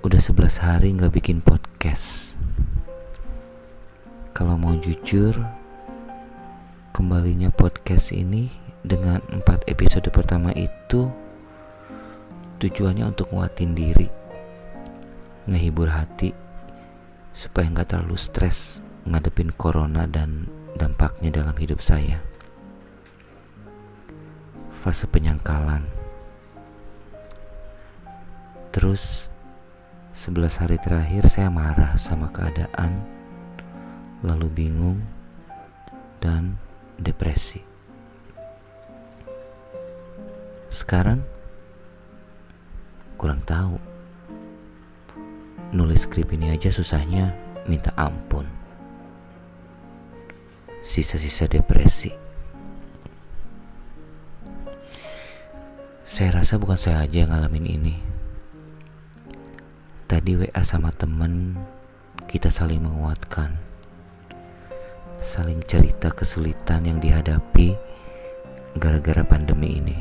Udah 11 hari nggak bikin podcast. Kalau mau jujur, kembalinya podcast ini dengan 4 episode pertama itu tujuannya untuk nguatin diri, ngehibur hati, supaya nggak terlalu stres ngadepin corona dan dampaknya dalam hidup saya. Fase penyangkalan. Terus 11 hari terakhir saya marah sama keadaan, lalu bingung dan depresi. Sekarang kurang tahu. Nulis skrip ini aja susahnya minta ampun. Sisa-sisa depresi. Saya rasa bukan saya aja yang ngalamin ini Tadi WA sama temen kita saling menguatkan. Saling cerita kesulitan yang dihadapi gara-gara pandemi ini.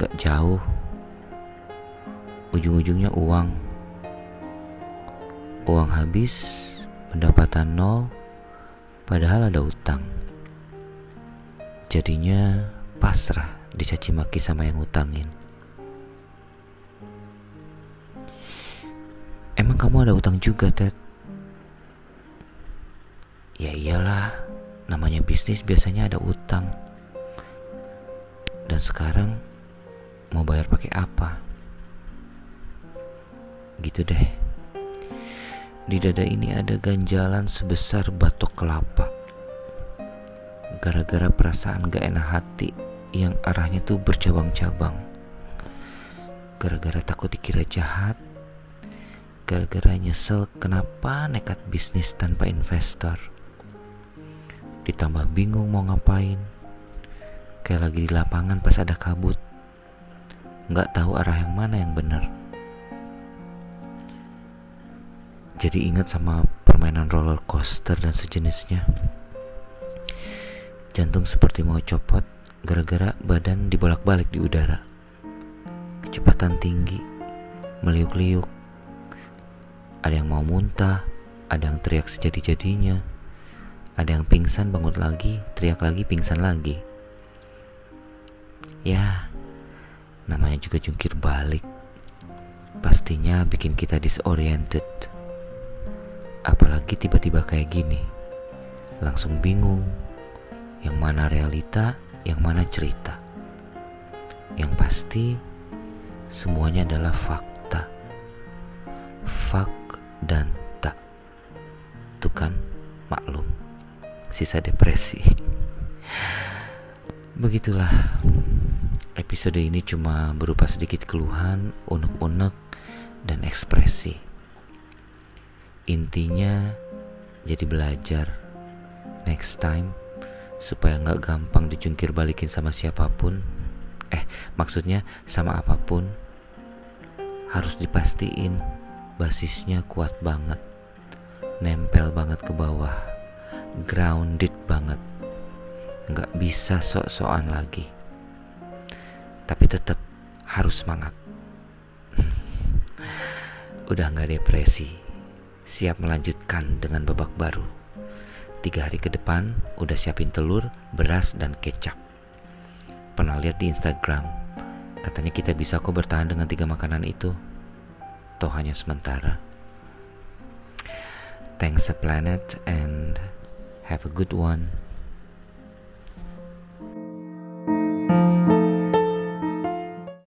Gak jauh. Ujung-ujungnya uang. Uang habis, pendapatan nol Padahal ada utang. Jadinya pasrah dicaci maki sama yang utangin kamu ada utang juga, Ted? Ya iyalah, namanya bisnis biasanya ada utang. Dan sekarang mau bayar pakai apa? Gitu deh. Di dada ini ada ganjalan sebesar batok kelapa. Gara-gara perasaan gak enak hati yang arahnya tuh bercabang-cabang. Gara-gara takut dikira jahat, gara-gara nyesel kenapa nekat bisnis tanpa investor. Ditambah bingung mau ngapain. Kayak lagi di lapangan pas ada kabut. Nggak tahu arah yang mana yang benar. Jadi ingat sama permainan roller coaster dan sejenisnya. Jantung seperti mau copot gara-gara badan dibolak-balik di udara. Kecepatan tinggi, meliuk-liuk, ada yang mau muntah, ada yang teriak sejadi-jadinya, ada yang pingsan bangun lagi, teriak lagi, pingsan lagi. Ya, namanya juga jungkir balik. Pastinya bikin kita disoriented. Apalagi tiba-tiba kayak gini. Langsung bingung. Yang mana realita, yang mana cerita. Yang pasti semuanya adalah fakta. Fak dan tak. Itu kan maklum. Sisa depresi. Begitulah. Episode ini cuma berupa sedikit keluhan, unek-unek, dan ekspresi. Intinya jadi belajar. Next time supaya nggak gampang dijungkir balikin sama siapa pun. Eh, maksudnya sama apa pun harus dipastiin basisnya kuat banget, nempel banget ke bawah, grounded banget, nggak bisa sok-sokan lagi. Tapi tetap harus semangat. Udah nggak depresi, siap melanjutkan dengan babak baru. Tiga hari ke depan udah siapin telur, beras, dan kecap. Pernah lihat di Instagram, katanya kita bisa kok bertahan dengan tiga makanan itu atau hanya sementara. Thanks a planet and have a good one.